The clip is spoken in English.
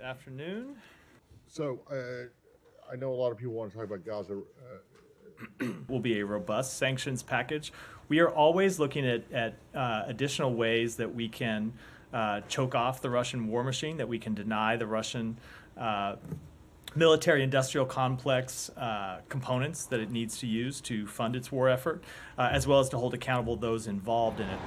afternoon. So, uh, I know a lot of people want to talk about Gaza. Uh, will be a robust sanctions package. We are always looking at, at uh, additional ways that we can uh, choke off the Russian war machine, that we can deny the Russian uh, military industrial complex uh, components that it needs to use to fund its war effort, uh, as well as to hold accountable those involved in it.